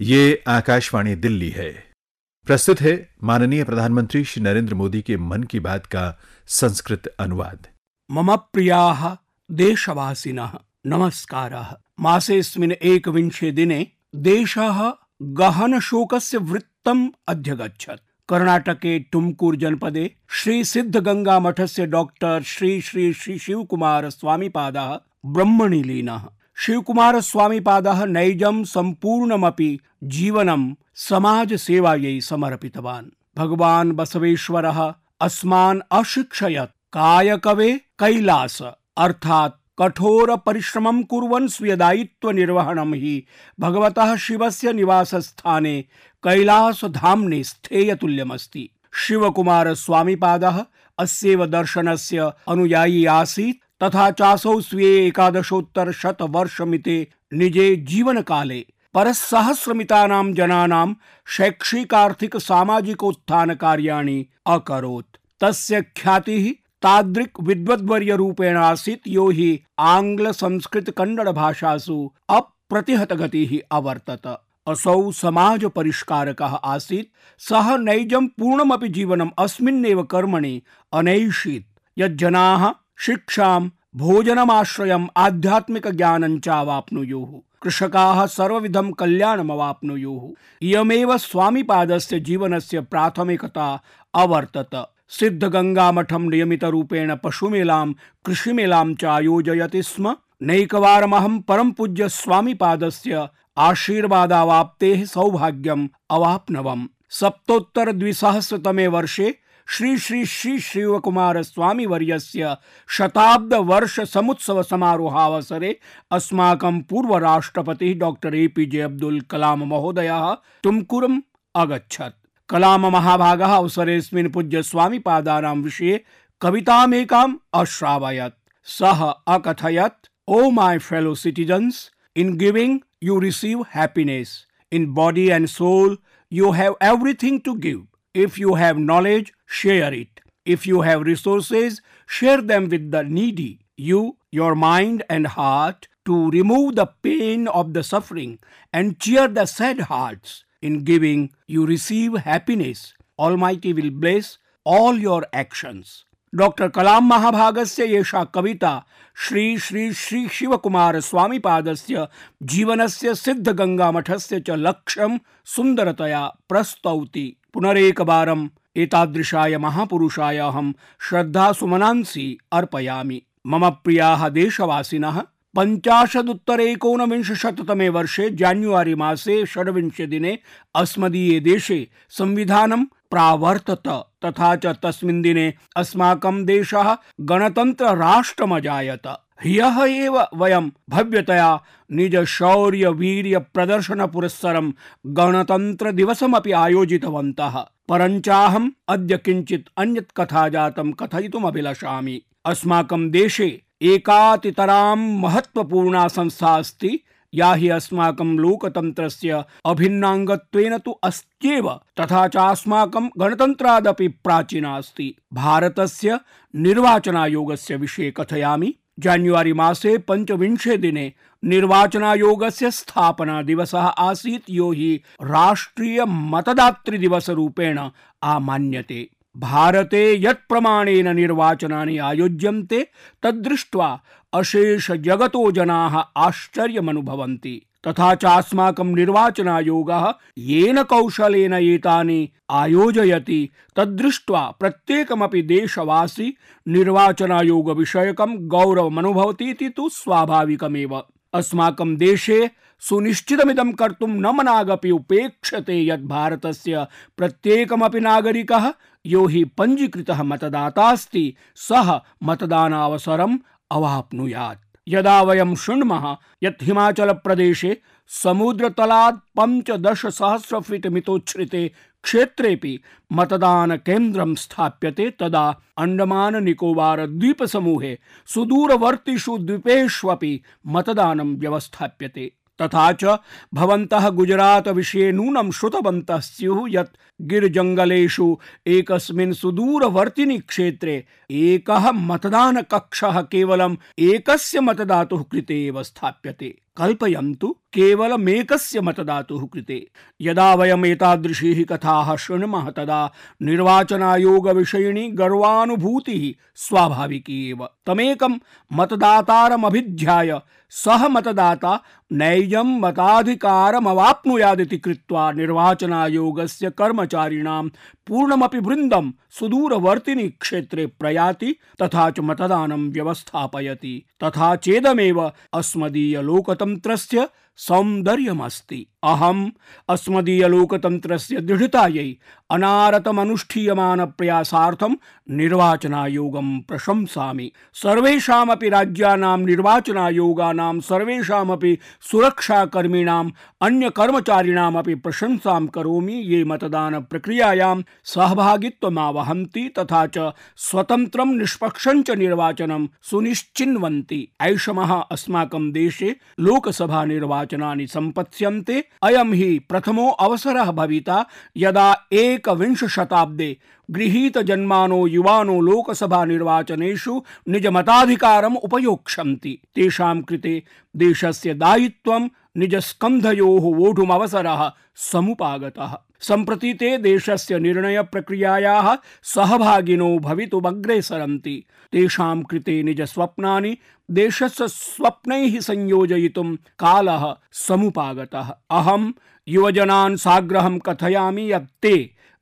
ये आकाशवाणी दिल्ली है। प्रस्तुत है माननीय प्रधानमंत्री श्री नरेंद्र मोदी के मन की बात का संस्कृत अनुवाद। मम प्रियाः देशवासिनः नमस्कारः। मासेऽस्मिन् एकविंशे दिने देश गहन देशः गहनशोकस्य वृत्तम् अध्यगच्छत्। कर्णाटके टुमकुर जनपदे श्री सिद्ध गंगा मठस्य डॉक्टर श्री श्री श्री शिवकुमार स्वामीपादः ब्रह्मणि लीनः। शिवकुमार स्वामीपादः नैजं सम्पूर्णमपि जीवनं समाजसेवायै समर्पितवान्। भगवान् बसवेश्वरः अस्मान् अशिक्षयत्। कायकवे कैलास। अर्थात् कठोर परिश्रमं कुर्वन् स्वीय दायित्व निर्वहणं हि भगवतः शिवस्य निवासस्थाने कैलासधाम्ने स्थेयतुल्यमस्ति। शिवकुमार स्वामीपादः अस्यैव दर्शनस्य अनुयायी आसीत्। तथा चासौ स्वीये एकादशोत्तर शतवर्षमिते निजे जीवन जीवनकाले परसहस्रमितानां जनानां शैक्षिकार्थिक सामाजिकोत्थानकार्याणि अकरोत्। तस्य ख्यातिः तादृक् विद्वद्वर्यरूपेण आसीत् यो हि आङ्ग्ल संस्कृत कन्नड भाषासु अप्रतिहतगतिः अवर्तत। असौ समाज परिष्कारकः आसीत्, सः नैजं पूर्णमपि जीवनम् अस्मिन्नेव कर्मणि अनैषीत्। यज्जनाः शिक्षां, भोजनमाश्रयम्, आध्यात्मिकज्ञानं च अवाप्नुयुः कृषकाः सर्वविधं कल्याणमवाप्नुयुः। इयमेव स्वामिपादस्य जीवनस्य प्राथमिकता अवर्तत। सिद्धगङ्गामठं नियमितरूपेण पशुमेलां, कृषिमेलां च आयोजयति स्म। नैकवारमहं परम पूज्य स्वामिपादस्य आशीर्वादावाप्तेः सौभाग्यम् अवाप्नवम्। सप्तोत्तर द्विसहस्रतमे वर्षे श्री श्री श्री शिवकुमार स्वामी वर्यस्य शताब्द वर्ष समुत्सव समारोहावसरे अस्माकं पूर्व राष्ट्रपतिः doctor A P J Abdul Kalam महोदयः तुमकुरम् अगच्छत्। कलाम महाभागः अवसरेऽस्मिन् पूज्य स्वामी पादानां विषये कवितामेकाम् अश्रावयत्। सः अकथयत् ओ my fellow citizens in giving you receive happiness in body and soul you have everything to give if you have knowledge, share it. If you have resources, share them with the needy. You, your mind and heart, to remove the pain of the suffering and cheer the sad hearts. In giving, you receive happiness. Almighty will bless all your actions. Doctor Kalam महाभागस्य एषा कविता श्री श्री श्री शिवकुमार स्वामीपादस्य जीवनस्य सिद्ध गंगा मठस्य च लक्ष्यं सुन्दरतया प्रस्तौति पुनरेकवारम् एतादृशाय महापुरुषाय अहं श्रद्धासुमनांसि अर्पयामि। मम प्रियाः देशवासिनः, पञ्चाशदुत्तरैकोनविंशशततमे वर्षे जान्युआरि मासे षड्विंशे दिने अस्मदीये देशे संविधानं प्रावर्तत, तथा च तस्मिन् दिने अस्माकं देशः गणतन्त्रराष्ट्रमजायत। ह्यः एव वयं भव्यतया निज शौर्य वीर्य प्रदर्शन पुरस्सरं गणतन्त्र दिवसमपि आयोजितवन्तः। परञ्चाहम् अद्य किञ्चित् अन्यत् कथा जातं कथयितुमभिलषामि। अस्माकं देशे एकातितरां महत्वपूर्णा संस्था अस्ति। या हि अस्माकं लोकतन्त्रस्य अभिन्नाङ्गत्वेन तु अस्त्येव, तथा च अस्माकं गणतन्त्रादपि प्राचीना अस्ति। भारतस्य निर्वाचनायोगस्य विषये कथयामि। जान्युआरि मासे पञ्चविंशे दिने निर्वाचनायोगस्य स्थापना दिवसः आसीत् यो हि राष्ट्रिय मतदातृदिवसरूपेण आमान्यते। भारते यत् प्रमाणेन निर्वाचनानि आयोज्यन्ते, तद्दृष्ट्वा अशेष जगतो जनाः आश्चर्यमनुभवन्ति। तथा चास्माकं निर्वाचनायोगः येन कौशलेन एतानि आयोजयति। तद्दृष्ट्वा प्रत्येकमपि देशवासी निर्वाचनायोगविषयकं गौरवमनुभवति इति तु स्वाभाविकमेव। अस्माकं देशे सुनिश्चितमिदं कर्तुं न मनागपि उपेक्षते यत् भारतस्य प्रत्येकमपि नागरिकः यो हि पञ्जीकृतः मतदाता अस्ति सः मतदानावसरम् अवाप्नुयात्। यदा वयं शृण्मः यत् हिमाचलप्रदेशे समुद्रतलात् पञ्चदशसहस्र फीट् मितोच्छ्रिते क्षेत्रेपि मतदानकेन्द्रं स्थाप्यते तदा अण्डमान निकोबार द्वीपसमूहे सुदूरवर्तिषु द्वीपेष्वपि मतदानं व्यवस्थाप्यते। तथा च भवन्तः गुजरात विषये नूनं श्रुतवन्तः स्युः यत् गिर्जङ्गलेषु एकस्मिन् सुदूरवर्तिनि क्षेत्रे एकः मतदानकक्षः केवलम् एकस्य मतदातुः कृते एव स्थाप्यते। कल्पयन्तु केवलमेकस्य मतदातुः कृते। यदा वयम् एतादृशीः कथाः शृणुमः तदा निर्वाचनायोगविषयिणी गर्वानुभूतिः स्वाभाविकी एव। तमेकं मतदातारमभिध्याय सः मतदाता नैजं मताधिकारमवाप्नुयादिति कृत्वा निर्वाचनायोगस्य कर्मचारिणां पूर्णमपि वृन्दं सुदूरवर्तिनि क्षेत्रे प्रयाति तथा च मतदानं व्यवस्थापयति। तथा चेदमेव अस्मदीयलोकतन्त्रस्य सौन्दर्यमस्ति। अहम् अस्मदीयलोकतन्त्रस्य दृढतायै अनारतमनुष्ठीयमानप्रयासार्थं निर्वाचनायोगं प्रशंसामि। सर्वेषामपि राज्यानां निर्वाचनायोगानां, सर्वेषामपि सुरक्षाकर्मिणाम् अन्यकर्मचारिणामपि प्रशंसां करोमि। ये मतदान मतदानप्रक्रियायां सहभागित्वमावहन्ति तथा च स्वतन्त्रं निष्पक्षं च निर्वाचनं सुनिश्चिन्वन्ति। ऐषमः अस्माकं देशे लोकसभा निर्वाचनानि सम्पत्स्यन्ते। अयं हि प्रथमो अवसरः भविता। यदा एकविंश शताब्दे गृहीत जन्मानो युवानो लोकसभा निर्वाचनेषु निज मताधिकारम् उपयोक्ष्यन्ति। तेषां कृते देशस्य दायित्वं निज स्कन्धयोः वोढुमवसरः समुपागतः। सम्प्रति ते देशस्य निर्णय प्रक्रियायाः सहभागिनो भवितुमग्रेसरन्ति तेषां कृते निज स्वप्नानि देशस्य स्वप्नैः संयोजयितुं कालः समुपागतः। अहं युवजनान् साग्रहं कथयामि यत् ते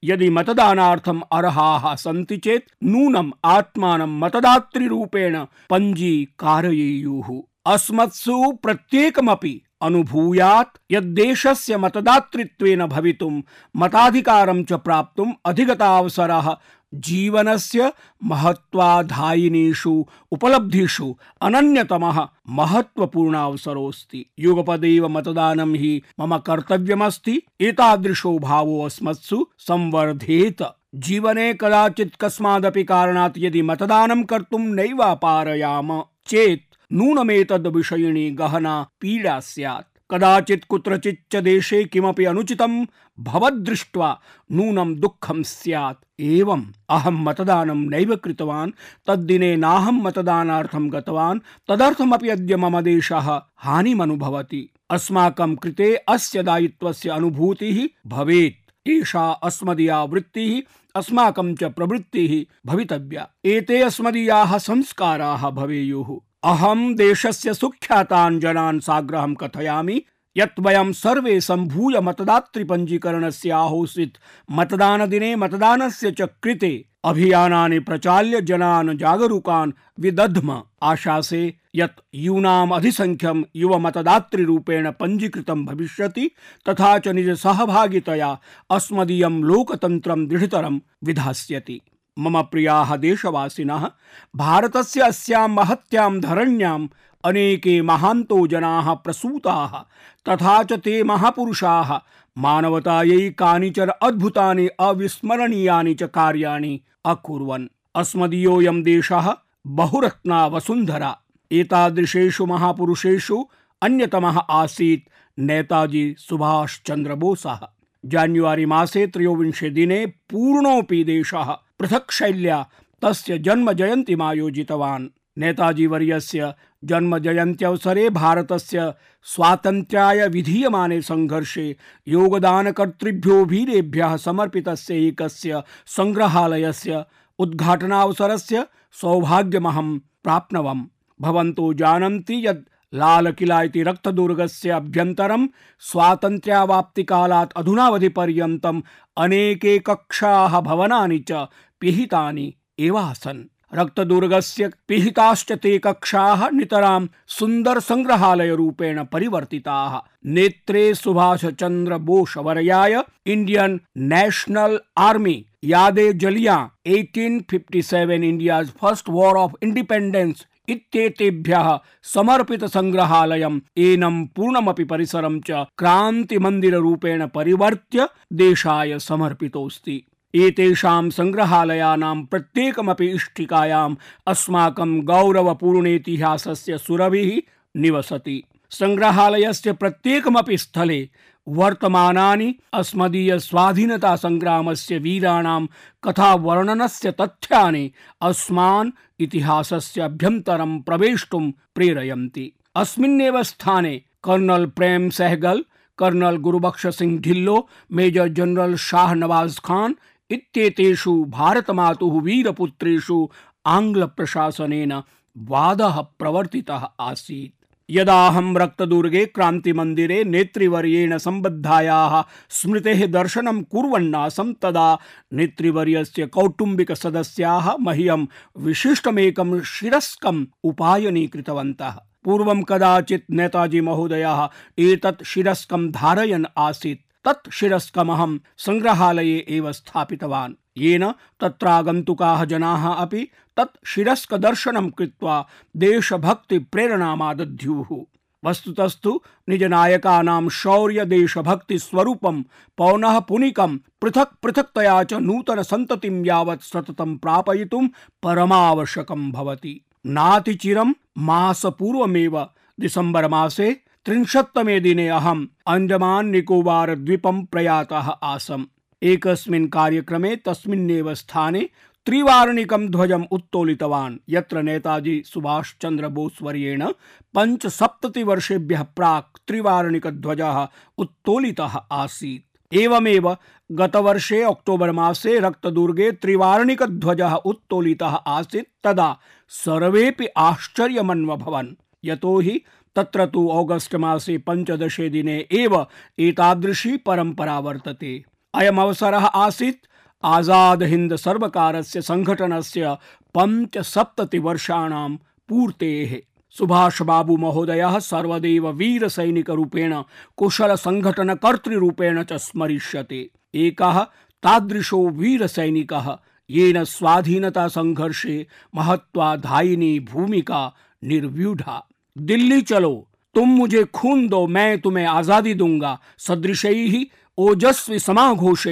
यदि मतदानार्थम अर्हाः सन्ति चेत् नूनम् आत्मानं मतदातृरूपेण पञ्जीकारयेयुः। अस्मत्सु प्रत्येकमपि अनुभूयात् यद्देशस्य मतदातृत्वेन भवितुं, मताधिकारं च प्राप्तुम् अधिगतावसरः जीवनस्य महत्वाधायिनीषु उपलब्धिषु अनन्यतमः महत्वपूर्णावसरोऽस्ति युगपदैव मतदानं हि मम कर्तव्यमस्ति। एतादृशो भावो अस्मत्सु संवर्धेत। जीवने कदाचित् कस्मादपि कारणात् यदि मतदानं कर्तुं नैवापारयाम चेत् नूनमेतद् विषयिणी गहना पीडा स्यात्। कदाचित् कुत्रचिच्च देशे किमपि अनुचितं भवद्दृष्ट्वा नूनं दुःखं स्यात्। एवम् अहं मतदानं नैव कृतवान्, तद्दिने नाहं मतदानार्थं गतवान्, तदर्थमपि अद्य मम देशः हानिमनुभवति। अस्माकं कृते अस्य दायित्वस्य अनुभूतिः भवेत्। एषा अस्मदीया वृत्तिः अस्माकं च प्रवृत्तिः भवितव्या। एते अस्मदीयाः संस्काराः भवेयुः। अहम देशस्य सुख्यातान् जनान् साग्रहं कथयामि यत् वयं सर्वे सम्भूय मतदातृपञ्जीकरणस्य आहोसित, मतदानदिने मतदानस्य च कृते अभियानानि प्रचाल्य जनान् जागरूकान् विदध्म। आशासे यत् यूनाम् अधिसङ्ख्यं युवमतदातृरूपेण पञ्जीकृतं भविष्यति, तथा च निज सहभागितया अस्मदीयं लोकतन्त्रं दृढतरं विधास्यति। मम प्रियाः देशवासिनः, भारतस्य अस्यां महत्यां धरण्याम् अनेके महान्तो जनाः प्रसूताः, तथा च ते महापुरुषाः, मानवतायै कानिचन अद्भुतानि, अविस्मरणीयानि च कार्याणि अकुर्वन्। अस्मदीयोऽयं देशः बहुरत्ना वसुन्धरा। एतादृशेषु महापुरुषेषु अन्यतमः आसीत् नेताजी सुभाष चन्द्र बोसः। जान्युआरि मासे त्रयोविंशे दिने पूर्णोऽपि देशः पृथक् शैल्या तस्य जन्म जयन्तीमायोजितवान् नेताजी वर्यस्य जन्म जयन्त्यवसरे भारतस्य स्वातन्त्र्याय विधीयमाने संघर्षे योगदानकर्तृभ्यो वीरेभ्यः समर्पितस्य एकस्य सङ्ग्रहालयस्य उद्घाटनावसरस्य सौभाग्यमहं प्राप्नवम्। भवन्तो जानन्ति यत् लालकिला इति रक्तदुर्गस्य अभ्यन्तरं स्वातन्त्र्यावाप्तिकालात् अधुनावधिपर्यन्तम् अनेके कक्षाः भवनानि च पिहितानि एवासन् रक्तदुर्गस्य पिहिताश्च ते कक्षाः नितरां सुन्दर सङ्ग्रहालयरूपेण परिवर्तिताः। नेत्रे बोसवर्याय इण्डियन् नेशनल आर्मी। यादे जलिया 1857 India's first war of independence इत्येतेभ्यः समर्पित सङ्ग्रहालयम् एनं पूर्णमपि परिसरं च क्रान्तिमन्दिररूपेण परिवर्त्य देशाय समर्पितोऽस्ति। एतेषां सङ्ग्रहालयानां प्रत्येकमपि इष्टिकायाम् अस्माकं गौरवपूर्णेतिहासस्य सुरभिः निवसति। सङ्ग्रहालयस्य प्रत्येकमपि स्थले वर्तमानानि अस्मदीय स्वाधीनता संग्रामस्य वीराणां कथावर्णनस्य तथ्यानि अस्मान् इतिहासस्य अभ्यन्तरं प्रवेष्टुं प्रेरयन्ति। अस्मिन्नेव स्थाने colonel Prem Sahgal, colonel Gurbaksh Singh Dhillon, major general Shah Nawaz Khan इत्येतेषु भारतमातुः वीरपुत्रेषु आङ्ग्लप्रशासनेन वादः प्रवर्तितः आसीत्। यदाहं रक्तदुर्गे क्रान्तिमन्दिरे नेतृवर्येण सम्बद्धायाः स्मृतेः दर्शनं कुर्वन्नासं, तदा नेतृवर्यस्य कौटुम्बिकसदस्याः मह्यं विशिष्टमेकं शिरस्कम् उपायनीकृतवन्तः। पूर्वं कदाचित् नेताजी महोदयः एतत् शिरस्कं धारयन् आसीत्। तत् शिरस्कमहं सङ्ग्रहालये एव स्थापितवान्। येन तत्रागन्तुकाः जनाः अपि तत् शिरस्कदर्शनं कृत्वा देशभक्तिप्रेरणामादध्युः वस्तुतस्तु निजनायकानां शौर्यदेशभक्तिस्वरूपं पौनः पुनिकं पृथक् पृथक्तया च नूतनसन्ततिं यावत् सततं प्रापयितुं परमावश्यकं भवति। नातिचिरं मासपूर्वमेव मासे त्रिंशत्तमे दिने अहम् अण्डमान् निकोबार द्वीपं प्रयातः आसम्। एकस्मिन् कार्यक्रमे तस्मिन्नेव स्थाने त्रिवार्णिकं ध्वजम् उत्तोलितवान्। यत्र नेताजी सुभाष चन्द्र बोस् वर्येण पञ्चसप्ततिवर्षेभ्यः प्राक् त्रिवार्णिकध्वजः उत्तोलितः आसीत्। एवमेव गतवर्षे अक्टोबर् मासे रक्तदुर्गे त्रिवार्णिकध्वजः उत्तोलितः आसीत्। तदा सर्वेपि आश्चर्यमन्वभवन्। यतोहि तत्र तु ऑगस्ट मासे पञ्चदशे दिने एव एतादृशी परम्परा वर्तते। अयम् अवसरः आसीत्, आज़ाद हिन्द सर्वकारस्य सङ्घटनस्य पञ्चसप्ततिवर्षाणां पूर्तेः। सुभाष बाबू महोदयः सर्वदैव वीरसैनिकरूपेण कुशलसङ्घटनकर्तृरूपेण च स्मरिष्यते। एकः तादृशो वीरसैनिकः येन स्वाधीनतासङ्घर्षे महत्वाधायिनी भूमिका निर्व्यूढा। दिल्ली चलो। तुम मुझे खून दो, मैं तुम्हें आज़ादी दूँगा। सदृश ही ओजस्वी समाघोष।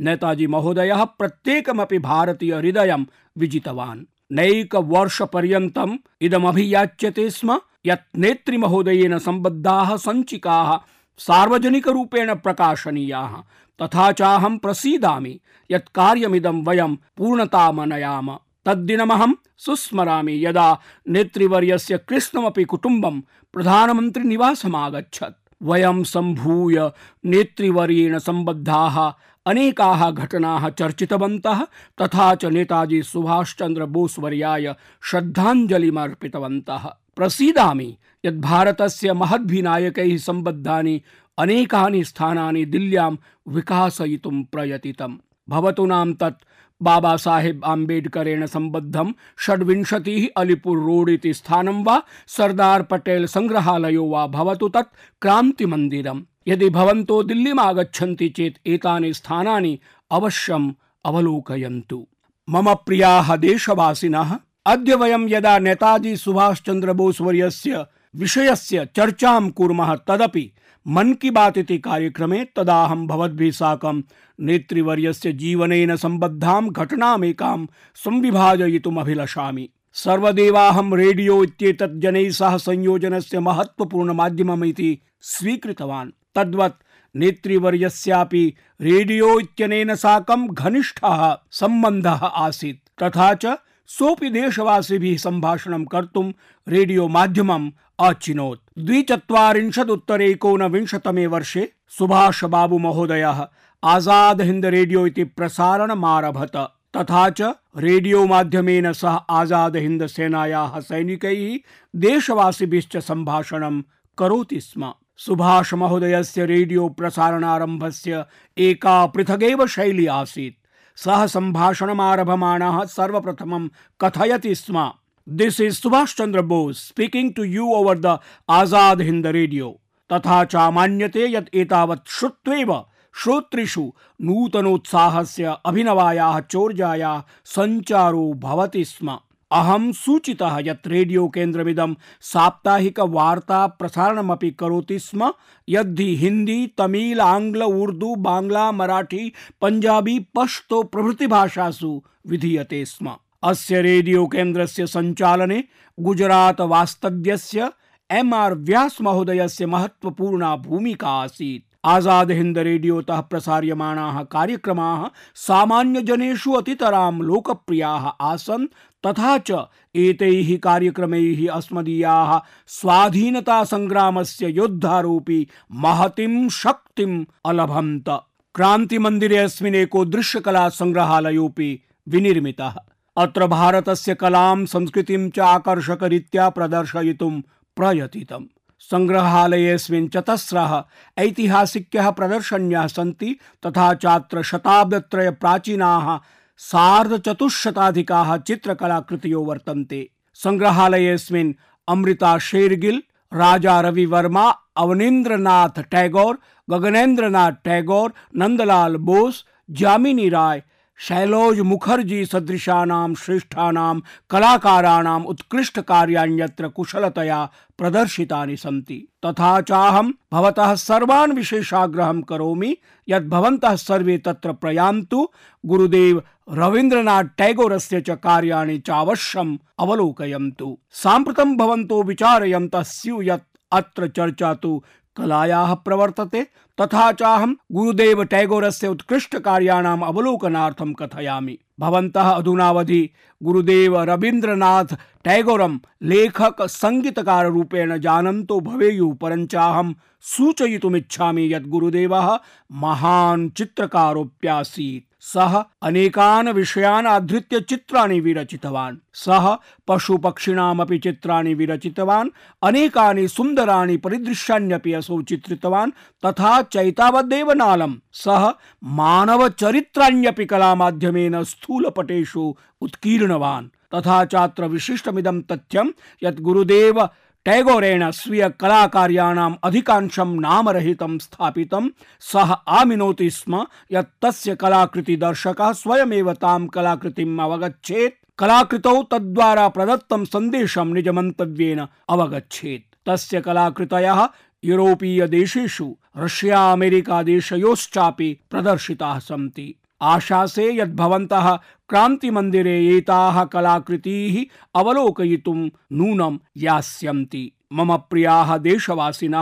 नेताजी महोदय प्रत्येकमपि भारतीय हृदय विजितवान्। नैक वर्ष पर्यन्तम् इदमभियाच्यते स्म, यत् नेत्री महोदयेन सम्बद्धाः सञ्चिकाः सार्वजनिकरूपेण प्रकाशनीयाः। तथा चाहं प्रसीदामि यत् कार्यमिदं वयं पूर्णतामनयाम। तद्दिनमहं सुस्मरामि यदा नेतृवर्यस्य कृष्णमपि कुटुम्बं प्रधानमन्त्रिनिवासमागच्छत्। वयं सम्भूय नेतृवर्येण सम्बद्धाः अनेकाः घटनाः चर्चितवन्तः, तथा च नेताजी सुभाषचन्द्र बोस्वर्याय श्रद्धाञ्जलिमर्पितवन्तः। प्रसीदामि यत् भारतस्य महद्भिनायकैः सम्बद्धानि अनेकानि स्थानानि दिल्ल्यां विकासयितुं प्रयतितम्। भवतु नाम तत् बाबा साहेब आम्बेडकरेण सम्बद्धं षड्विंशतिः अलिपुर रोड इति स्थानं वा सरदार पटेल सङ्ग्रहालयो वा भवतु तत् क्रान्तिमन्दिरम्। यदि भवन्तो दिल्लीम् आगच्छन्ति चेत् एतानि स्थानानि अवश्यम् अवलोकयन्तु। मम प्रियाः देशवासिनः, अद्य वयं यदा नेताजी सुभाषचन्द्र बोस्वर्यस्य विषयस्य चर्चां कुर्मः तदपि मन की बात इति कार्यक्रमे तदाहं भवद्भिः साकं नेतृवर्यस्य जीवनेन सम्बद्धां घटनामेकां संविभाजयितुम् अभिलषामि सर्वदेवाहं रेडियो इत्येतत् जनैः सह संयोजनस्य महत्त्वपूर्णमाध्यममिति स्वीकृतवान्। तद्वत् नेतृवर्यस्यापि रेडियो इत्यनेन साकं घनिष्ठः सम्बन्धः आसीत्। तथा च सोऽपि देशवासिभिः सम्भाषणं कर्तुं रेडियो माध्यमम् अचिनोत्। द्विचत्वारिंशदुत्तरैकोनविंशतमे वर्षे सुभाष बाबू महोदयः आज़ाद हिंद रेडियो इति प्रसारणमारभत, तथा च रेडियो माध्यमेन सह आज़ाद हिंद सेनायाः सैनिकैः देशवासिभिश्च सम्भाषणं करोति स्म। सुभाष महोदयस्य रेडियो प्रसारणारम्भस्य एका पृथगेव शैली आसीत्। सः सम्भाषणमारभमाणः सर्वप्रथमं कथयति स्म। This is Subhas Chandra Bose speaking to you over the Azad Hind radio तथा चामान्यते यत् एतावत् श्रुत्वेव श्रोतृषु नूतनोत्साहस्य अभिनवायाः चोर्जायाः सञ्चारो भवति स्म अहं सूचितः यत् रेडियो केन्द्रमिदं साप्ताहिकवार्ता प्रसारणमपि करोति स्म यद्धि हिंदी तमिल आङ्ग्ल उर्दू बाङ्ग्ला मराठी पञ्जाबी पश्तो प्रभृतिभाषासु विधीयते स्म अस्य रेडियो केन्द्रस्य सञ्चालने गुजरात वास्तव्यस्य एम् आर् व्यास महोदयस्य महत्वपूर्णा भूमिका आसीत्। आज़ाद हिंद रेडियोतः प्रसार्यमाणाः कार्यक्रमाः सामान्यजनेषु अतितरां लोकप्रियाः आसन्, तथा च एतैः कार्यक्रमैः अस्मदीयाः स्वाधीनतासङ्ग्रामस्य योद्धारूपी महतीं शक्तिम् अलभन्त। क्रान्तिमन्दिरे अस्मिन् एको दृश्यकला सङ्ग्रहालयोऽपि विनिर्मितः। अत्र भारतस्य कलां संस्कृतिं च आकर्षकरीत्या प्रदर्शयितुं प्रयतितम्। सङ्ग्रहालयेऽस्मिन् चतस्रः ऐतिहासिक्यः प्रदर्शन्यः सन्ति तथा चात्र शताब्दत्रय प्राचीनाः सार्धचतुश्शताधिकाः चित्रकलाकृतयो वर्तन्ते। सङ्ग्रहालयेऽस्मिन् अमृता शेरगिल, राजा रविवर्मा, अवनीन्द्रनाथ टैगोर, गगनेन्द्रनाथ टैगोर, नंदलाल बोस, जामिनी राय शैलोज मुखर्जी सदृशानां, श्रेष्ठानां उत्कृष्ट उत्कृष्टकार्याण्यत्र कुशलतया प्रदर्शितानि सन्ति। तथा चाहं भवतः सर्वान् विशेषाग्रहं करोमि। यत् भवन्तः सर्वे तत्र प्रयान्तु, गुरुदेव रवीन्द्रनाथ टैगोरस्य च कार्याणि चावश्यम् अवलोकयन्तु। साम्प्रतं भवन्तो विचारयन्तः स्युः यत् अत्र चर्चा तु कलायाः प्रवर्तते, तथा चाहं गुरुदेव टैगोर टैगोरस्य उत्कृष्टकार्याणाम् अवलोकनार्थं कथयामि। भवन्तः अधुनावधि गुरुदेव रवींद्रनाथ टैगोरं लेखक सङ्गीतकाररूपेण जानन्तो भवेयुः, परञ्चाहं सूचयितुमिच्छामि यत् गुरुदेवः महान् चित्रकारोऽप्यासीत्। सः अनेकान् विषयान् आधृत्य चित्राणि विरचितवान्। सः पशुपक्षिणामपि चित्राणि विरचितवान्, अनेकानि सुन्दराणि परिदृश्यान्यपि असौ चित्रितवान्, तथा चैतावदेव नालं सः मानवचरित्राण्यपि कलामाध्यमेन स्थूलपटेषु उत्कीर्णवान्। तथा चात्र विशिष्टमिदं तथ्यं यत् गुरुदेव टैगोरेण स्वीय कलाकार्याणाम् अधिकांशं नामरहितं स्थापितं सः आमिनोति स्म, यत् तस्य कलाकृति दर्शकः स्वयमेव तां कलाकृतिम् अवगच्छेत्। कलाकृतौ तद्वारा प्रदत्तं सन्देशं निजमन्तव्येन अवगच्छेत्। तस्य कलाकृतयः रष्या अमेरिका देशयोश्चापि प्रदर्शिताः सन्ति। आशासे यद् क्रांति क्रान्तिमन्दिरे एताः कलाकृतीः अवलोकयितुं नूनं यास्यन्ति। मम प्रिया देशवासीन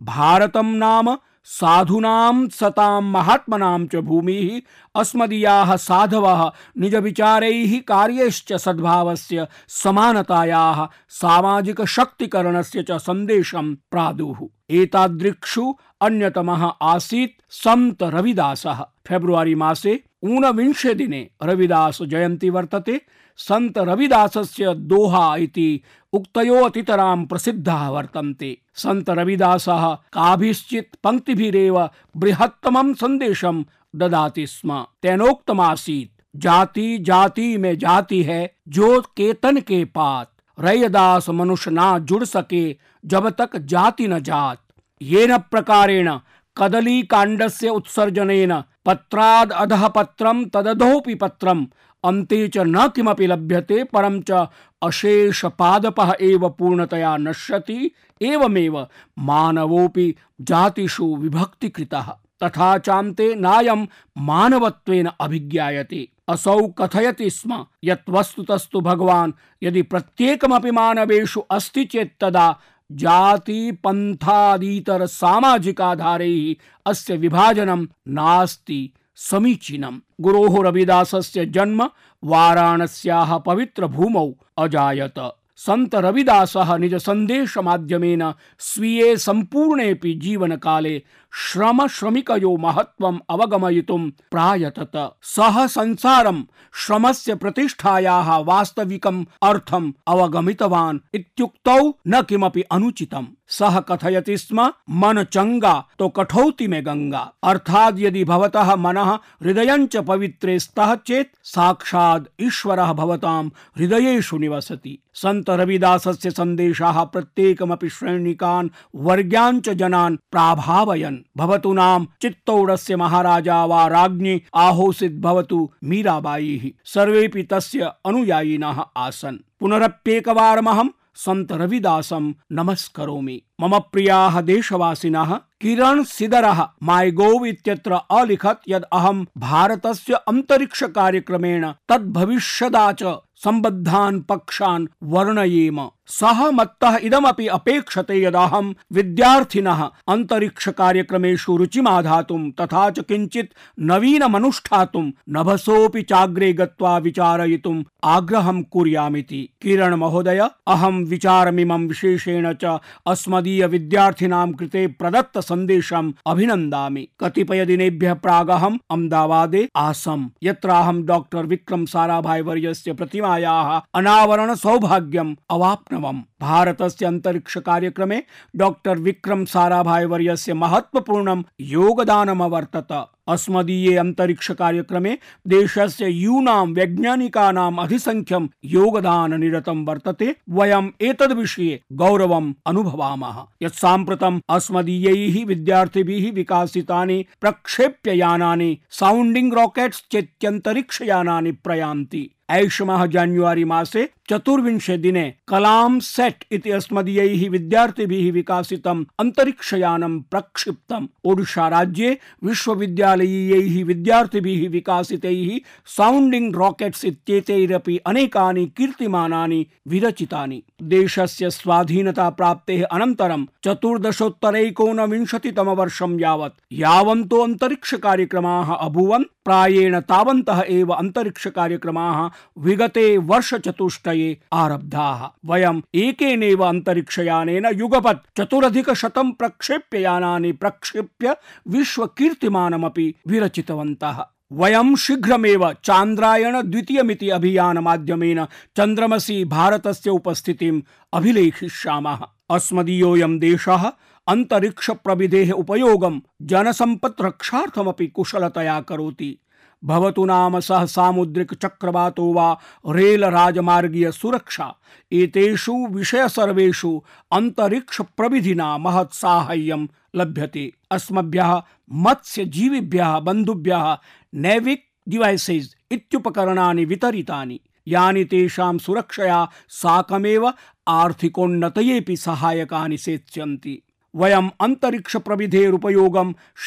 भारतं नाम साधूनां सतां महात्मनां च भूमिः अस्मदीयाः साधवः निजविचारैः कार्यैश्च सद्भावस्य समानतायाः सामाजिकशक्तिकरणस्य च सन्देशं प्रादुः। एतादृक्षु अन्यतमः आसीत् सन्त रविदासः। फेब्रुवरी मासे ऊनविंशे दिने रविदास जयन्ती वर्तते। सन्त रविदासस्य दोहा इति उक्तयो अतितरां प्रसिद्धाः वर्तन्ते। सन्त रविदासः काभिश्चित् पङ्क्तिभिरेव बृहत्तमं सन्देशं ददाति स्म। तेनोक्तमासीत्, जाति जाति में जाति है, जो केतन के पात। रैयदास मनुष्य ना जुड़ सके, जब तक जाति न जात। येन प्रकारेण कदली काण्डस्य उत्सर्जनेन पत्राद् अधः पत्रं तदधोऽपि पत्रम् अन्ते च न किमपि लभ्यते, परं च अशेष पादपः एव पूर्णतया नश्यति, एवमेव मानवोऽपि जातिषु विभक्तिकृतः। तथा चान्ते नायं मानवत्वेन अभिज्ञायते। असौ कथयति स्म, यत् वस्तुतस्तु भगवान्, यदि प्रत्येकमपि मानवेषु अस्ति चेत् तदा जाति पन्थादीतर सामाजिकाधारैः अस्य विभाजनं नास्ति। समीचीनम्। गुरोः रविदासस्य जन्म वाराणस्याः पवित्रभूमौ अजायत। संत रविदासः निज संदेश माध्यमेन स्वीये सम्पूर्णेऽपि जीवनकाले श्रम श्रमिकयो महत्वम् अवगमयितुं प्रायतत। सः संसारं श्रमस्य प्रतिष्ठायाः वास्तविकम् अर्थम् अवगमितवान् इत्युक्तौ न किमपि अनुचितम्। सः कथयति स्म, मन चंगा तो कठौति में गंगा अर्थात यदि भवतः मनः हृदयञ्च पवित्रे स्तः चेत् साक्षात् ईश्वरः भवतां हृदयेषु निवसति। सन्त रविदासस्य सन्देशाः प्रत्येकमपि श्रेणिकान्, वर्ग्यान् जनान् प्राभावयन्। भवतु नाम चित्तौडस्य महाराजा वा राज्ञी आहोसित भवतु मीराबाईः। सर्वेपि तस्य अनुयायिनः आसन्। पुनरप्येकवारमहं संत रविदासं नमस्करोमि। मम प्रियाः देशवासिनः किरण सिदरः माई गोव इत्यत्र अलिखत् यद् अहं भारतस्य अन्तरिक्ष कार्यक्रमेण तद्भविष्यदा च सम्बद्धान् पक्षान् वर्णयेम। सः मत्तः इदमपि अपेक्षते यदाहं विद्यार्थिनः अंतरिक्ष कार्यक्रमेषु रुचिमाधातुं तथा च किञ्चित् नवीनमनुष्ठातुं नभसोऽपि चाग्रे गत्वा विचारयितुम् आग्रहं कुर्यामिति। किरण महोदय अहं विचारमिमं विशेषेण च अस्मदीय विद्यार्थिनां कृते प्रदत्त सन्देशम् अभिनन्दामि। कतिपयदिनेभ्यः प्रागहम् अहमदाबादे आसम्। यत्राहं डॉक्टर विक्रम साराभाई वर्यस्य प्रतिमायाः अनावरण सौभाग्यम् भारत भारतस्य अंतरिक्ष कार्यक्रमे डॉक्टर विक्रम साराभाई महत्वपूर्णं योगदानमवर्तत। अस्मदीये अंतरिक्ष कार्यक्रमे देशस्य यूनां वैज्ञानिकानाम् अधिसंख्यं योगदाननिरतं वर्तते। वयम् एतद्विषये गौरवम् अनुभवामः। यत् साम्प्रतम् अस्मदीयैः विद्यार्थिभिः विकासितानि प्रक्षेप्ययानानि साउण्डिंग् राकेट्स् चेत्यन्तरिक्षयानानि प्रयान्ति। ऐषमः जान्युआरी मासे चतुर्विंशे दिने कलाम सेट इति अस्मदीयैः विद्यार्थिभिः विकासितम् अन्तरिक्षयानं प्रक्षिप्तम्। ओडिशा राज्ये विश्वविद्यालयीयैः विद्यार्थिभिः विकासितैः साउण्डिङ्ग् राकेट्स् इत्येतैरपि अनेकानि कीर्तिमानानि विरचितानि। देशस्य स्वाधीनता प्राप्तेः अनन्तरं चतुर्दशोत्तरैकोनविंशतितमवर्षं यावत् यावन्तो अन्तरिक्षकार्यक्रमाः अभूवन्। प्रायेण तावन्तः एव अन्तरिक्षकार्यक्रमाः विगते वर्षचतुष्टये आरब्धाः। वयम् एकेनैव अन्तरिक्षयानेन युगपत् चतुरधिकशतं प्रक्षेप्ययानानि प्रक्षेप्य विश्वकीर्तिमानमपि विरचितवन्तः। वयं शीघ्रमेव चान्द्रायण द्वितीयमिति अभियान माध्यमेन चन्द्रमसि भारतस्य उपस्थितिम् अभिलेखिष्यामः। अस्मदीयोऽयं देशः अंतरिक्ष प्रविधेः उपयोगं जनसम्पत् रक्षार्थमपि कुशलतया करोति। भवतु नाम सह सामुद्रिक चक्रवातो वा रेल राजमार्गीय सुरक्षा, एतेषु विषय सर्वेषु अंतरिक्ष प्रविधिना महत् साहाय्यं लभ्यते। अस्मभ्यः मत्स्य जीविभ्यः बन्धुभ्यः, नैविक डिवाइसेस् इत्युपकरणानि वितरितानि। यानि तेषां सुरक्षया साकमेव आर्थिकोन्नतयेऽपि सहायकानि सेत्स्यन्ति। वयम्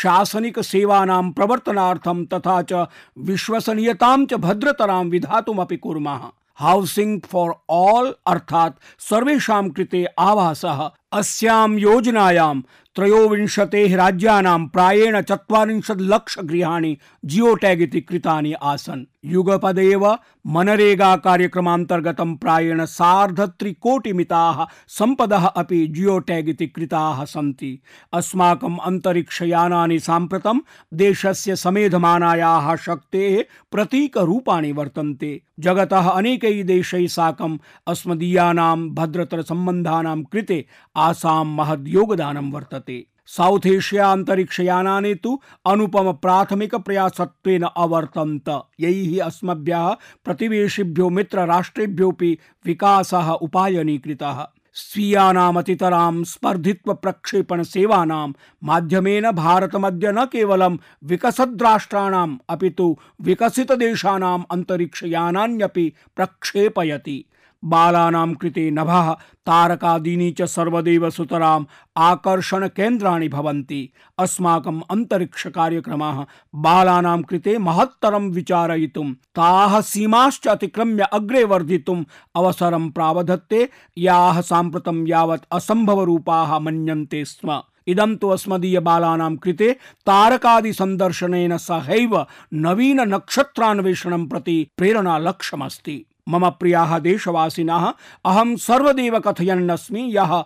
शासनिक सेवानां प्रवर्तनार्थं तथा च विश्वसनीयतां च भद्रतरां विधातुमपि कुर्मः। हाउसिंग फॉर ऑल अर्थात सर्वेषां कृते आवासः अस्यां योजनायां त्रयोविंशतेः राज्यानां प्रायेण चत्वारिंशत् लक्ष गृहाणि जियो टैग इति कृतानि आसन्। युगपदेव मनरेगा कार्यक्रमान्तर्गतं प्रायेण सार्धत्रिकोटिमिताः सम्पदः अपि जियो टैग इति कृताः सन्ति। अस्माकम् अन्तरिक्षयानानि साम्प्रतं देशस्य समेधमानायाः शक्तेः प्रतीकरूपाणि वर्तन्ते। जगतः अनेकैः देशैः साकम् अस्मदीयानां भद्रतरसम्बन्धानां कृते आसां महद् योगदानं वर्तते। साउथ एशिया अंतरिक्षयानानि तु अनुपम प्राथमिक प्रयासत्वेन अवर्तन्त। यैः अस्मभ्यः प्रतिवेशिभ्यो मित्रराष्ट्रेभ्योऽपि विकासः उपायनीकृतः। स्वीयानामतितरां स्पर्धित्व प्रक्षेपण सेवानां माध्यमेन भारतमद्य न केवलं विकसद्राष्ट्राणाम् अपि तु विकसितदेशानाम् अन्तरिक्षयानान्यपि प्रक्षेपयति। बालानां कृते नभः, तारकादीनि च सर्वदेव सुतराम् आकर्षण केन्द्राणि भवन्ति। अस्माकम् अन्तरिक्ष कार्यक्रमाः बालानां कृते महत्तरं विचारयितुं, ताः सीमाश्च अतिक्रम्य अग्रे वर्धितुम् अवसरं प्रावधत्ते, याः साम्प्रतं यावत् असम्भवरूपाः मन्यन्ते स्म। इदं तु अस्मदीय बालानां कृते तारकादि सन्दर्शनेन सहैव नवीन नक्षत्रान्वेषणं प्रति प्रेरणा लक्ष्यमस्ति मम प्रियाः देशवासिनः अहं सर्वदेव कथयन्नस्मि, यः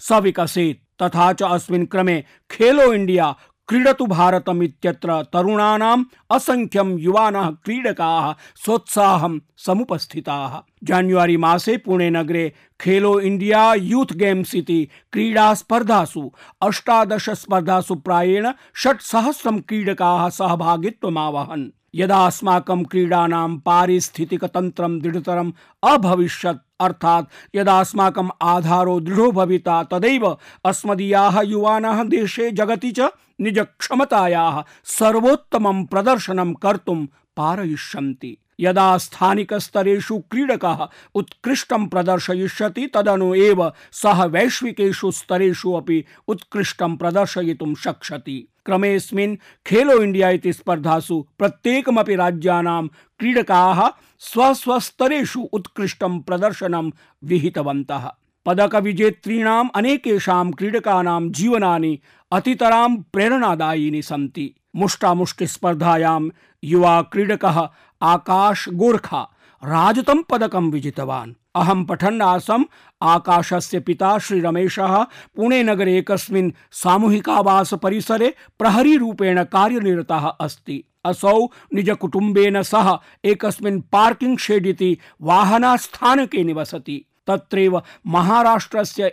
स विकसेत् तथा च अस्मिन् क्रमे खेलो इंडिया क्रीडतु भारतम् इत्यत्र तरुणानाम् असङ्ख्यं युवानः क्रीडकाः सोत्साहं समुपस्थिताः। जान्युआरी मासे पुणे नगरे खेलो इंडिया यूथ गेम्स इति क्रीडा स्पर्धासु, अष्टादश स्पर्धासु प्रायेण षट् सहस्रं क्रीडकाः सहभागित्वमावहन्। यदा अस्माकं क्रीडानां पारिस्थितिकतन्त्रं दृढतरम् अभविष्यत्, अर्थात् यदा अस्माकम् आधारो दृढो भविता, तदैव अस्मदीयाः युवानः देशे जगति च निजक्षमतायाः सर्वोत्तमं प्रदर्शनं कर्तुं पारयिष्यन्ति। यदा स्थानिकस्तरेषु क्रीडकः उत्कृष्टं प्रदर्शयिष्यति, तदनु एव सः वैश्विकेषु स्तरेषु अपि उत्कृष्टं प्रदर्शयितुं शक्ष्यति। क्रमेऽस्मिन् खेलो इण्डिया इति स्पर्धासु प्रत्येकमपि राज्यानां क्रीडकाः स्वस्वस्तरेषु उत्कृष्टं प्रदर्शनं विहितवन्तः। पदकविजेतॄणाम् अनेकेषां क्रीडकानां जीवनानि अतितरां प्रेरणादायीनि सन्ति। मुष्टामुष्टिस्पर्धायां युवा क्रीडकः आकाश गोर्खा राजतं पदकं विजितवान्। अहं पठन् आसम् आकाशस्य पिता श्रीरमेशः पुणेनगरे एकस्मिन् सामूहिकावास परिसरे प्रहरीरूपेण कार्यनिरतः अस्ति। असौ निज निजकुटुम्बेन सह एकस्मिन् पार्किंग शेड् इति वाहनास्थानके निवसति। तत्रैव महाराष्ट्रस्य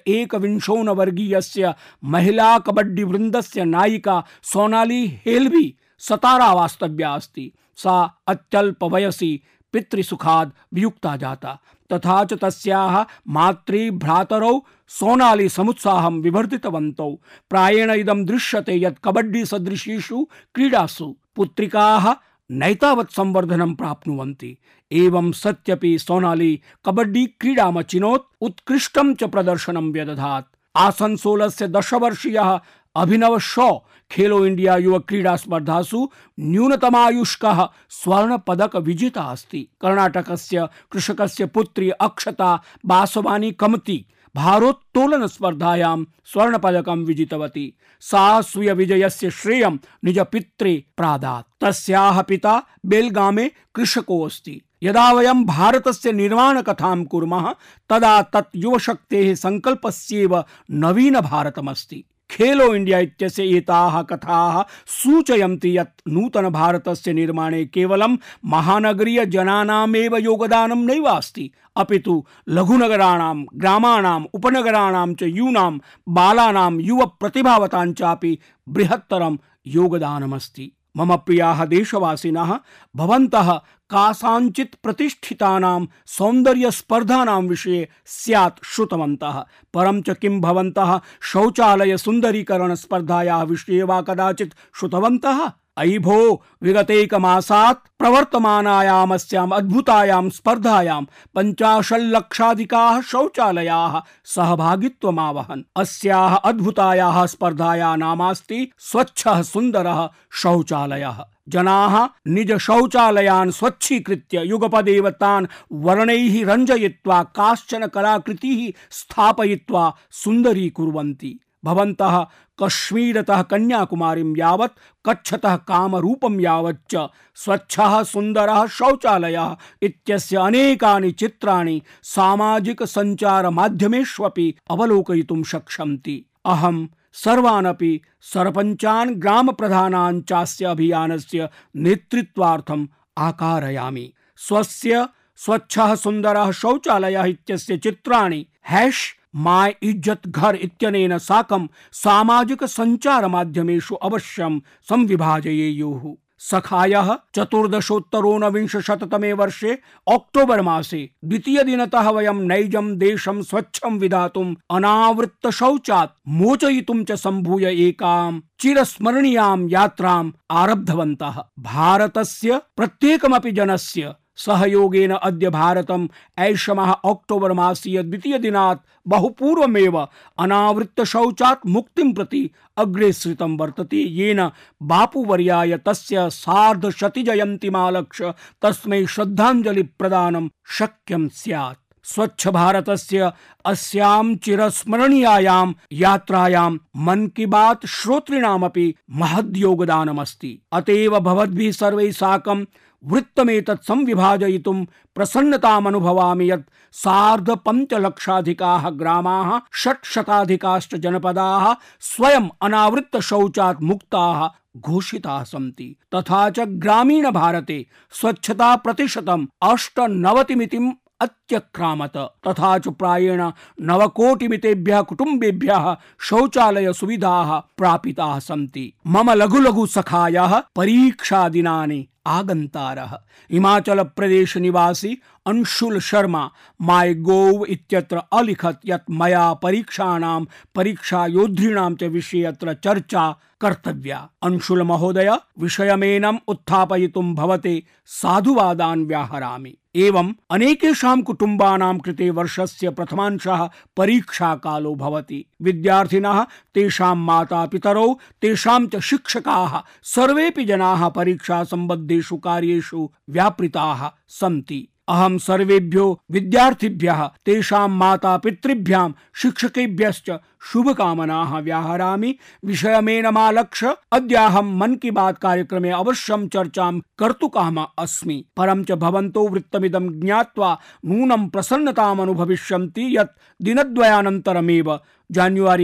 कबड्डी वृन्दस्य नायिका सोनाली हेल्वी सतारा वास्तव्या अस्ति। सा अत्यल्पवयसि पितृसुखाद् वियुक्ता जाता। तथा च तस्याः मातृ भ्रातरौ सोनाली समुत्साहं विवर्धितवन्तौ। प्रायेण इदं दृश्यते यत् कबड्डी सदृशीषु क्रीडासु पुत्रिकाः नैतावत् संवर्धनं प्राप्नुवन्ति। एवं सत्यपि सोनाली कबड्डी क्रीडामचिनोत् उत्कृष्टं च प्रदर्शनं व्यदधात्। आसनसोलस्य दशवर्षीयः अभिनव शॉ, खेलो इंडिया युव क्रीडा स्पर्धासु न्यूनतमायुष्कः स्वर्ण पदक विजेता अस्ति। कर्णाटकस्य कृषकस्य पुत्री अक्षता बासवानी कमती, भारोत्तोलन स्पर्धायां स्वर्ण पदकं विजितवती। सा स्वीय विजयस्य श्रेयं निज पित्रे प्रादात्। तस्याः पिता बेलगामे कृषको अस्ति। यदा वयं भारतस्य निर्माणकथां कुर्मः, तदा तत् युवशक्तेः सङ्कल्पस्येव नवीनभारतमस्ति खेलो इंडिया इत्यस्य एताः कथाः सूचयन्ति यत् नूतनभारतस्य निर्माणे केवलं महानगरीयजनानामेव योगदानं नैव अस्ति। अपितु लघुनगराणां ग्रामाणाम् उपनगराणां च यूनां बालानां युवप्रतिभावतां चापि बृहत्तरं योगदानमस्ति। मम प्रिया देशवासीन भवन्तः प्रतिष्ठिता प्रतिष्ठितानां सौन्दर्यस्पर्धानां विषये स्यात् श्रुतवन्तः। परं च किं भवन्तः शौचालयसुन्दरीकरणस्पर्धायाः विषये वा कदाचित् श्रुतवन्तः? अयि भो विगतैकमासात् प्रवर्तमानायामस्याम् अद्भुतायां स्पर्धायां पञ्चाशल्लक्षाधिकाः शौचालयाः सहभागित्वमावहन्। अस्याः अद्भुतायाः स्पर्धायाः नामास्ति स्वच्छः सुन्दरः शौचालयः। जनाः निज शौचालयान् स्वच्छीकृत्य युगपदेव तान् वर्णैः रञ्जयित्वा काश्चन कलाकृतिः स्थापयित्वा सुन्दरीकुर्वन्ति। भवन्तः कश्मीरतः कन्याकुमारीं यावत्, कच्छतः कामरूपं यावच्च, स्वच्छः, सुन्दरः, शौचालयः इत्यस्य अनेकानि चित्राणि सामाजिकसञ्चारमाध्यमेष्वपि अवलोकयितुं शक्ष्यन्ति। अहं सर्वानपि सरपञ्चान्, ग्रामप्रधानान् चास्य अभियानस्य नेतृत्वार्थम् आकारयामि। स्वस्य स्वच्छः, सुन्दरः, शौचालयः इत्यस्य चित्राणि हैश् माय इज़्ज़त घर इत्यनेन साकं सामाजिक संचार माध्यमेषु अवश्यं संविभाजयेयुः। सखायः चतुर्दशोत्तरोनविंशशततमे वर्षे अक्टोबर मासे द्वितीयदिनतः वयं नैजं देशं स्वच्छं विधातुम् अनावृत्तशौचात् मोचयितुं च सम्भूय एकां चिरस्मरणीयां यात्राम् आरब्धवन्तः। भारतस्य प्रत्येकमपि जनस्य सहयोगेन अद्य भारतम् ऐषमः अक्टोबर् मासीय द्वितीयदिनात् बहुपूर्वमेव अनावृत्त शौचात् मुक्तिं प्रति अग्रेसृतं वर्तते। येन बापुवर्याय तस्य सार्धशतिजयन्तीमालक्ष्य तस्मै श्रद्धाञ्जलिप्रदानं शक्यं स्यात्। स्वच्छ भारतस्य अस्यां चिरस्मरणीयायां यात्रायां मन की बात श्रोतॄणामपि महद्योगदानमस्ति। अतएव भवद्भिः सर्वैः साकं वृत्तमेतत् संविभाजयितुं प्रसन्नतामनुभवामि यत् सार्ध पञ्चलक्षाधिकाः ग्रामाः, षट्शताधिकाश्च जनपदाः स्वयम् अनावृत्तशौचात् मुक्ताः घोषिताः सन्ति। तथा च ग्रामीणभारते स्वच्छता प्रतिशतम् अष्टनवतिमितिम् अत्यक्रामत। तथा च प्रायेण नवकोटिमितेभ्यः कुटुम्बेभ्यः शौचालय सुविधाः प्रापिताः सन्ति। मम लघु लघु सखायः परीक्षादिनानि आगन्तारः। हिमाचल प्रदेश निवासी अंशुल शर्मा, माय गोव इत्यत्र अलिखत यत् मया परीक्षाणां परीक्षायोद्धॄणां च विषये अत्र चर्चा कर्तव्या। अंशुल महोदय विषयमेनम् उत्थापयितुं भवते, साधुवादान् व्याहरामि। एवम् अनेकेषां कुटुम्बानां कृते वर्षस्य प्रथमांशः परीक्षाकालो भवति। विद्यार्थिनः, तेषां मातापितरौ, तेषां च शिक्षकाः सर्वेपि जनाः परीक्षा सम्बद्धेषु कार्येषु व्यापृताः सन्ति। अहम सर्वेभ्यो विद्यार्थिभ्यः, तेषां मातापितृभ्यां शिक्षकेभ्यश्च शुभकामनाः व्याहरामि। विषयमेनमालक्ष्य अद्याहं मन की बात कार्यक्रमे अवश्यं चर्चां कर्तुकाम अस्मि। परं च भवन्तो वृत्तमिदं ज्ञात्वा नूनं प्रसन्नताम् अनुभविष्यन्ति यत् दिनद्वयानन्तरमेव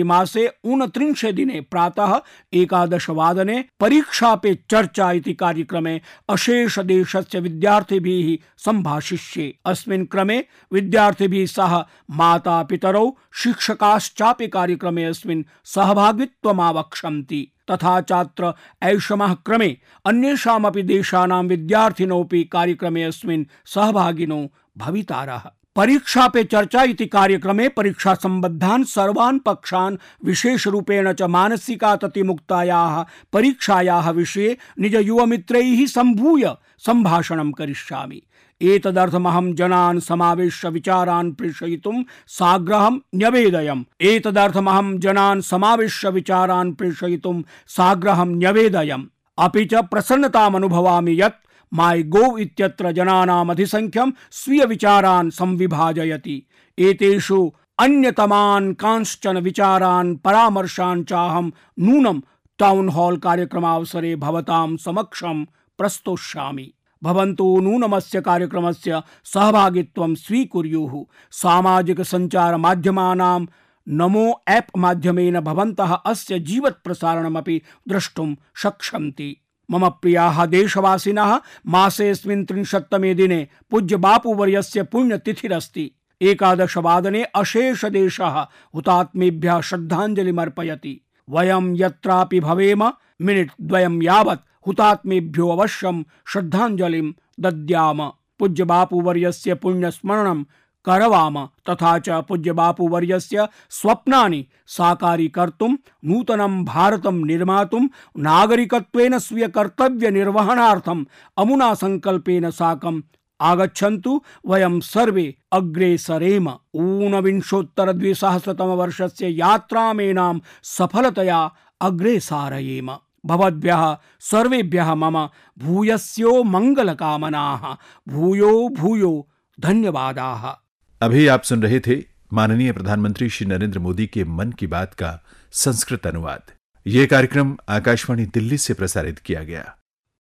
मासे ऊनत्रिंशे दिने प्रातः एकादश वादने परीक्षा पे चर्चा कार्यक्रमे अशेष देशस्य विद्यार्थिभिः सम्भाषिष्ये। अस्मिन् क्रमे विद्यार्थिभिः सह माता पितरौ शिक्षकाश्चापि कार्यक्रमे अस्मिन् सहभागित्वमावक्षन्ति तथा चात्र ऐषमः क्रमे अन्येषामपि देशानां विद्यार्थिनोऽपि कार्यक्रमे अस्मिन् सहभागिनो भवितारः। परीक्षा पे चर्चा इति कार्यक्रमे परीक्षा संबद्धान् सर्वान् पक्षान् विशेष रूपेण च मानसिकाततिमुक्तायाः परीक्षायाः विषये निज युवमित्रैः सम्भूय सम्भाषणं करिष्यामि। एतदर्थमहं जनान् समावेश्य विचारान् प्रेषयितुं साग्रहं न्यवेदयम्। एतदर्थमहं जनान् समावेश्य विचारान् प्रेषयितुं साग्रहं न्यवेदयम्। अपि च प्रसन्नतामनुभवामि यत् माई गोव इत्यत्र जनानाम् अधिसंख्यं स्वीय विचारान् संविभाजयति। एतेषु अन्यतमान् कांश्चन विचारान् परामर्शान् चाहं नूनं टाउन हॉल कार्यक्रमावसरे भवतां समक्षं प्रस्तोष्यामि। भवन्तु नूनमस्य कार्यक्रमस्य सहभागित्वं स्वीकुर्युः। सामाजिक सञ्चार माध्यमानां नमो ऐप् माध्यमेन भवन्तः अस्य जीवत् प्रसारणमपि द्रष्टुं शक्ष्यन्ति। मम प्रियाः देशवासिनः मासेऽस्मिन् त्रिंशत्तमे दिने पूज्य बापूवर्यस्य पुण्यतिथिरस्ति। एकादशवादने अशेष देशः हुतात्मेभ्यः श्रद्धाञ्जलिमर्पयति। वयं यत्रापि भवेम, मिनिट् द्वयं यावत् हुतात्मेभ्यो अवश्यं श्रद्धाञ्जलिं दद्याम। पूज्य बापूवर्यस्य पुण्यस्मरणं करवाम तथा च पूज्य बापू वर्यस्य स्वप्नानि साकारीकर्तुं, नूतनं भारतं निर्मातुं, नागरिकत्वेन स्वीय कर्तव्य निर्वहणार्थम् अमुना संकल्पेन साकम् आगच्छन्तु। वयं सर्वे अग्रे सरेम। ऊनविंशोत्तर द्विसहस्रतमवर्षस्य यात्रामेनां सफलतया अग्रे सारयेम। भवद्भ्यः सर्वेभ्यः मम भूयस्यो मङ्गलकामनाः। भूयो भूयो, धन्यवादाः। अभी आप सुन रहे थे माननीय प्रधानमंत्री श्री नरेंद्र मोदी के मन की बात का संस्कृत अनुवाद। ये कार्यक्रम आकाशवाणी दिल्ली से प्रसारित किया गया।